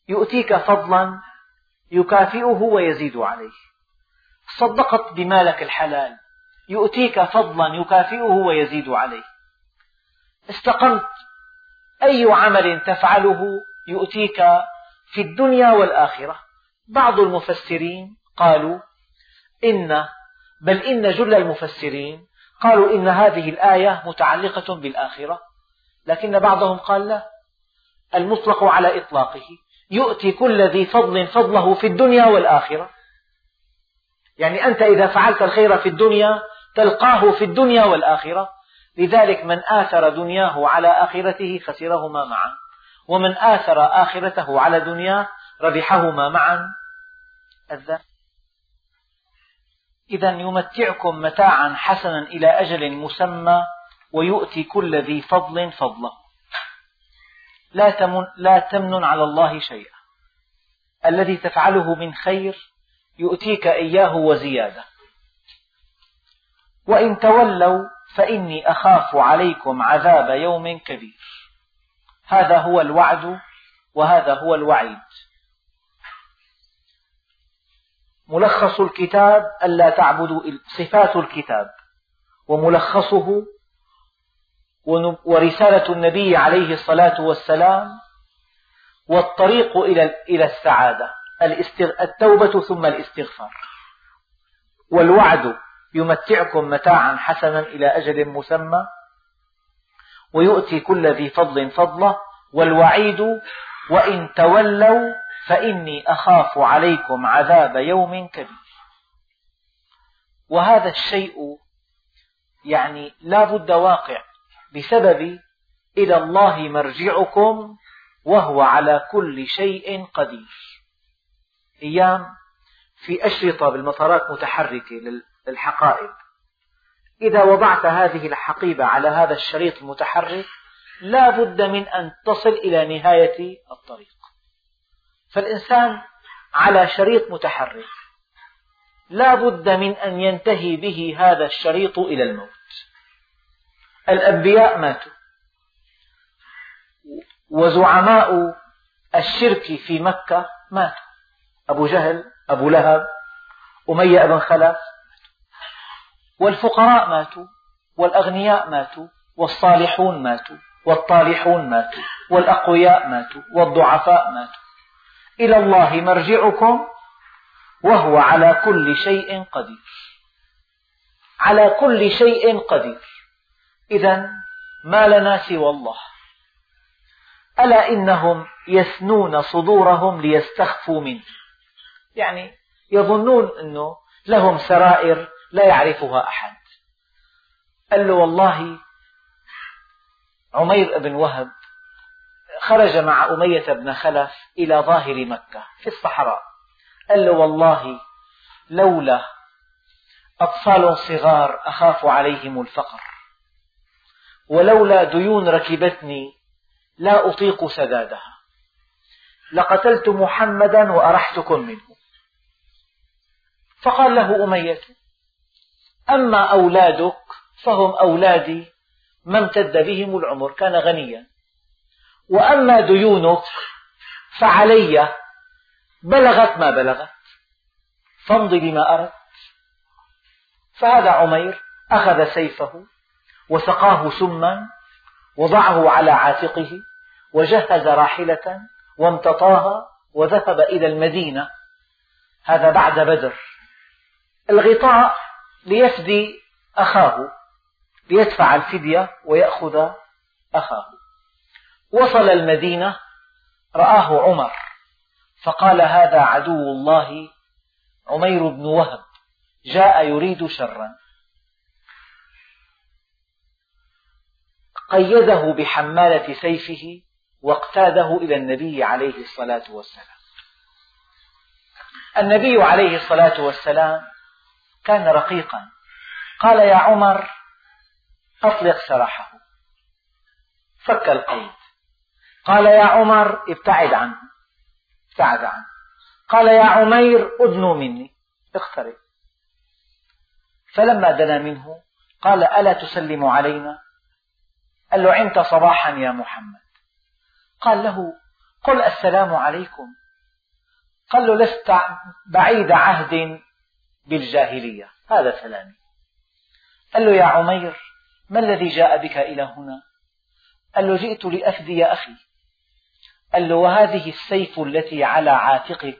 يؤتيك فضلا يكافئه ويزيد عليه. صدقت بمالك الحلال يؤتيك فضلا يكافئه ويزيد عليه. استقمت أي عمل تفعله يؤتيك في الدنيا والآخرة. بعض المفسرين قالوا إن بل إن جل المفسرين قالوا إن هذه الآية متعلقة بالآخرة. لكن بعضهم قال لا. المطلق على إطلاقه. يؤتي كل ذي فضل فضله في الدنيا والآخرة. يعني أنت إذا فعلت الخير في الدنيا تلقاه في الدنيا والآخرة. لذلك من آثر دنياه على آخرته خسرهما معا ومن آثر آخرته على دنياه ربحهما معا. الذات إذا يمتعكم متاعا حسنا إلى أجل مسمى ويؤتي كل ذي فضل فضله لا تمن, لا تمن على الله شيئا. الذي تفعله من خير يؤتيك إياه وزيادة. وإن تولوا فإني أخاف عليكم عذاب يوم كبير. هذا هو الوعد وهذا هو الوعيد. ملخص الكتاب ألا تعبدوا صفات الكتاب وملخصه ورسالة النبي عليه الصلاة والسلام والطريق إلى السعادة التوبة ثم الاستغفار. والوعد يمتعكم متاعا حسنا إلى أجل مسمى. ويؤتي كل ذي فضل فضله والوعيد وإن تولوا فإني أخاف عليكم عذاب يوم كبير. وهذا الشيء يعني لا بد واقع بسبب إلى الله مرجعكم وهو على كل شيء قدير. أيام في أشرطة بالمطارات متحركة للحقائب إذا وضعت هذه الحقيبة على هذا الشريط المتحرك لا بد من أن تصل إلى نهاية الطريق. فالإنسان على شريط متحرك. لا بد من أن ينتهي به هذا الشريط إلى الموت. الأنبياء ماتوا. وزعماء الشرك في مكة ماتوا. أبو جهل أبو لهب أمية بن خلف والفقراء ماتوا والأغنياء ماتوا والصالحون ماتوا والطالحون ماتوا والأقوياء ماتوا والضعفاء ماتوا. إلى الله مرجعكم وهو على كل شيء قدير. على كل شيء قدير. إذا ما لنا سوى الله؟ ألا إنهم يثنون صدورهم ليستخفوا منه؟ يعني يظنون أنه لهم سرائر لا يعرفها أحد. قال له والله عمير بن وهب خرج مع أمية بن خلف إلى ظاهر مكة في الصحراء. قال له والله لولا أطفال صغار أخاف عليهم الفقر ولولا ديون ركبتني لا أطيق سدادها. لقتلت محمدا وأرحتكم منه. فقال له أمية أما أولادك فهم أولادي ما امتد بهم العمر كان غنيا. وأما ديونك فعلي بلغت ما بلغت. فامضي بما أردت. فهذا عمير أخذ سيفه وسقاه سما وضعه على عاتقه وجهز راحلة وامتطاها وذهب إلى المدينة. هذا بعد بدر. الغطاء ليفدي أخاه ليدفع الفدية ويأخذ أخاه. وصل المدينة رآه عمر فقال هذا عدو الله عمير بن وهب جاء يريد شرا. قيده بحمالة سيفه واقتاده إلى النبي عليه الصلاة والسلام. النبي عليه الصلاة والسلام كان رقيقا. قال يا عمر أطلق سراحه. فك القيد. قال يا عمر ابتعد عنه. ابتعد عنه. قال يا عمير أدنوا مني. اقترب. فلما دنا منه قال ألا تسلم علينا؟ قال له عمت صباحا يا محمد. قال له قل السلام عليكم. قال له لست بعيد عهد بالجاهلية. هذا سلامي قال له يا عمير ما الذي جاء بك إلى هنا؟ قال له جئت لأفدي أخي. قال له وهذه السيف التي على عاتقك؟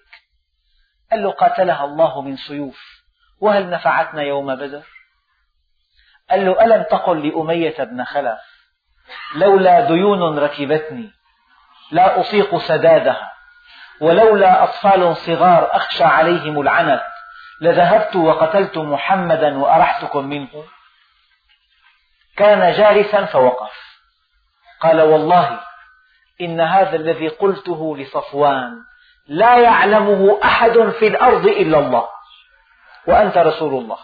قال له قاتلها الله من سيوف وهل نفعتنا يوم بدر؟ قال له ألم تقل لأمية بن خلف لولا ديون ركبتني لا أطيق سدادها ولولا أطفال صغار أخشى عليهم العنت لذهبت وقتلت محمدا وأرحتكم منه. كان جالسا فوقف. قال والله إن هذا الذي قلته لصفوان لا يعلمه أحد في الأرض إلا الله. وأنت رسول الله.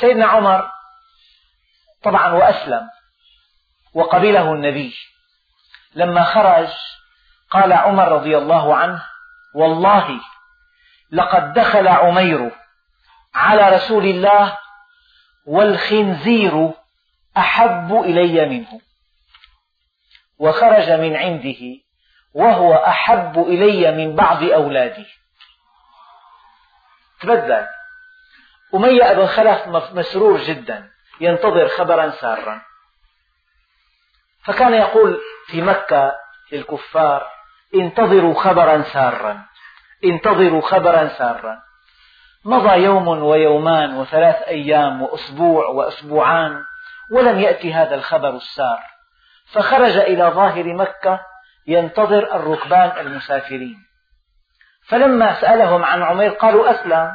سيدنا عمر طبعا وأسلم. وقبله النبي. لما خرج قال عمر رضي الله عنه والله لقد دخل عمير على رسول الله والخنزير أحب إلي منه. وخرج من عنده وهو أحب إلي من بعض أولادي تبدل. أمية بن خلف مسرور جدا ينتظر خبرا سارا. فكان يقول في مكة للكفار انتظروا خبرا سارا. انتظروا خبرا سارا. مضى يوم ويومان وثلاث أيام وأسبوع وأسبوعان ولم يأتي هذا الخبر السار. فخرج إلى ظاهر مكة ينتظر الركبان المسافرين. فلما سألهم عن عمير قالوا أسلم.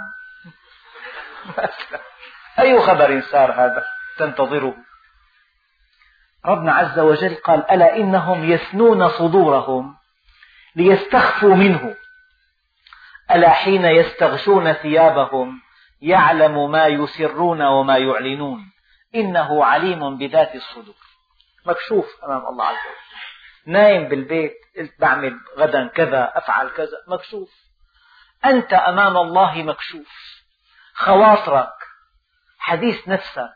أي خبر سار هذا تنتظره؟ ربنا عز وجل قال ألا إنهم يثنون صدورهم ليستخفوا منه. ألا حين يستغشون ثيابهم يعلم ما يسرون وما يعلنون؟ إنه عليم بذات الصدور. مكشوف أمام الله عز وجل. نايم بالبيت قلت بعمل غدا كذا أفعل كذا مكشوف. أنت أمام الله مكشوف. خواطرك حديث نفسك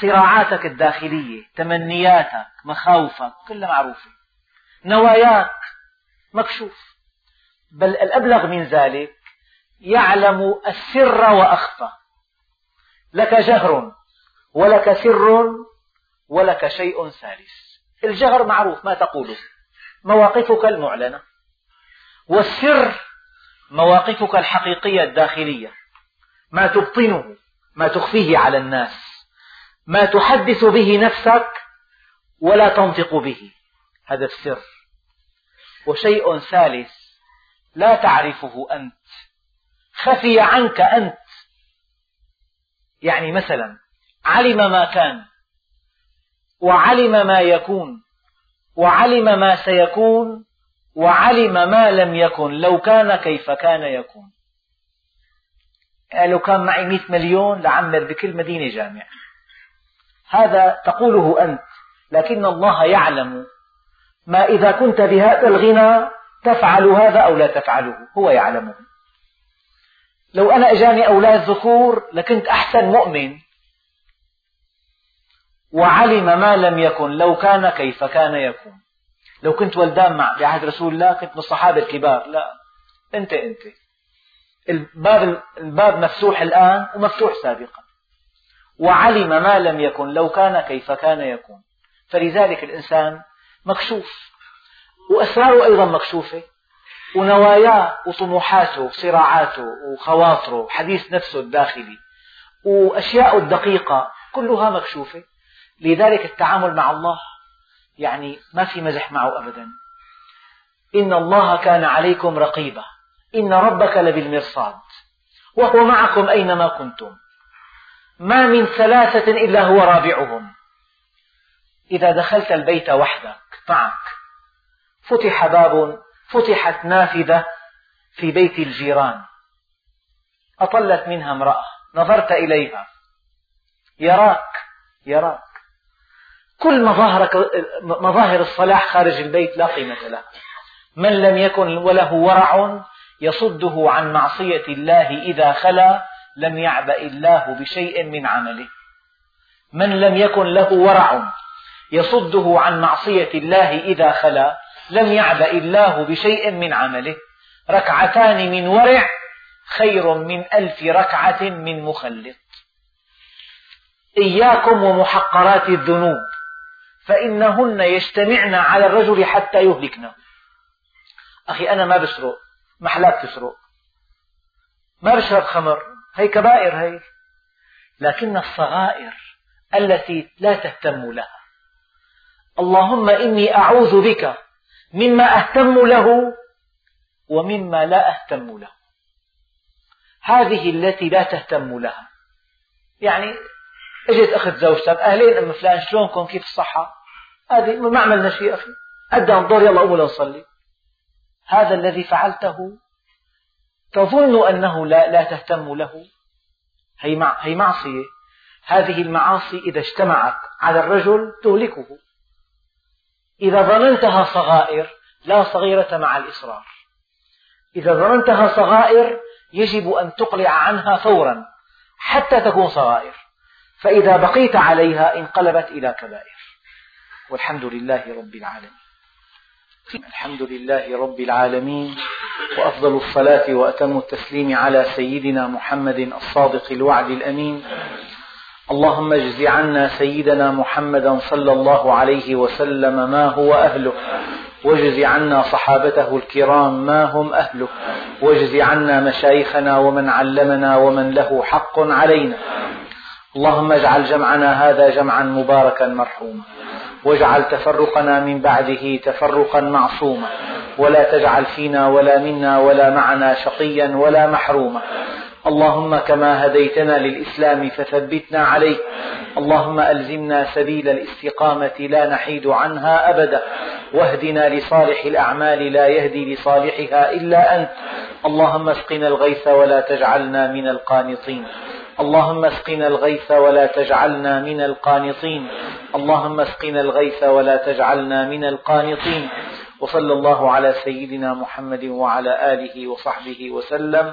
صراعاتك الداخلية تمنياتك مخاوفك كلها معروفة. نواياك مكشوف. بل الأبلغ من ذلك يعلم السر وأخفى لك جهر ولك سر ولك شيء ثالث. الجهر معروف ما تقوله؟ مواقفك المعلنة والسر مواقفك الحقيقية الداخلية. ما تبطنه ما تخفيه على الناس. ما تحدث به نفسك ولا تنطق به. هذا السر. وشيء ثالث لا تعرفه أنت. خفي عنك أنت. يعني مثلا علم ما كان وعلم ما يكون وعلم ما سيكون وعلم ما لم يكن. لو كان كيف كان يكون. يعني لو كان معي مئة مليون لعمر بكل مدينة جامع هذا تقوله أنت لكن الله يعلم. ما إذا كنت بهذا الغنى تفعل هذا أو لا تفعله هو يعلمه. لو أنا أجاني أولاد ذكور لكنت أحسن مؤمن وعلم ما لم يكن لو كان كيف كان يكون. لو كنت ولدان مع بعهد رسول الله كنت من الصحابة الكبار لا. أنت أنت. الباب الباب مفتوح الآن ومفتوح سابقا. وعلم ما لم يكن لو كان كيف كان يكون. فلذلك الإنسان مكشوف. وأسراره أيضا مكشوفة ونواياه وطموحاته وصراعاته وخواطره وحديث نفسه الداخلي وأشياء الدقيقة كلها مكشوفة. لذلك التعامل مع الله يعني ما في مزح معه أبدا. إن الله كان عليكم رقيبا إن ربك لبالمرصاد وهو معكم أينما كنتم. ما من ثلاثة إلا هو رابعهم. إذا دخلت البيت وحدك معك. فتح باب فتحت نافذة في بيت الجيران. أطلت منها امرأة. نظرت إليها. يراك يراك. كل مظاهرك مظاهر الصلاح خارج البيت لا قيمة لها من لم يكن وله ورع يصده عن معصية الله إذا خلا لم يعبأ الله بشيء من عمله. من لم يكن له ورع يصده عن معصية الله إذا خلا لم يعبأ الله بشيء من عمله. ركعتان من ورع خير من ألف ركعة من مخلط. إياكم ومحقرات الذنوب فإنهن يجتمعن على الرجل حتى يهلكنه. أخي أنا ما بسرق محلاك تسرق. ما بشرب خمر هي كبائر هي. لكن الصغائر التي لا تهتم لها. اللهم إني أعوذ بك مما أهتم له ومما لا أهتم له. هذه التي لا تهتم لها. يعني اجت اخت زوجتك أهلين أم فلان شلونكم كيف الصحة؟ هذه ما عملنا شيء أخي. أدى الظهر يلا قوموا لنصلي هذا الذي فعلته تظن أنه لا, لا تهتم له؟ هي, مع هي معصية. هذه المعاصي إذا اجتمعت على الرجل تهلكه. إذا ظننتها صغائر لا صغيرة مع الإصرار. إذا ظننتها صغائر يجب أن تقلع عنها فورا حتى تكون صغائر. فإذا بقيت عليها انقلبت إلى كبائر. والحمد لله رب العالمين. الحمد لله رب العالمين وأفضل الصلاة وأتم التسليم على سيدنا محمد الصادق الوعد الأمين. اللهم اجز عنا سيدنا محمدا صلى الله عليه وسلم ما هو أهله واجز عنا صحابته الكرام ما هم أهله واجز عنا مشايخنا ومن علمنا ومن له حق علينا. اللهم اجعل جمعنا هذا جمعا مباركا مرحوما واجعل تفرقنا من بعده تفرقا معصوما ولا تجعل فينا ولا منا ولا معنا شقيا ولا محروما. اللهم كما هديتنا للإسلام فثبتنا عليه. اللهم ألزمنا سبيل الاستقامة لا نحيد عنها أبدا. واهدنا لصالح الأعمال لا يهدي لصالحها إلا أنت. اللهم اسقنا الغيث ولا تجعلنا من القانطين. اللهم اسقنا الغيث ولا تجعلنا من القانطين. اللهم اسقنا الغيث ولا تجعلنا من القانطين. وصلى الله على سيدنا محمد وعلى آله وصحبه وسلم.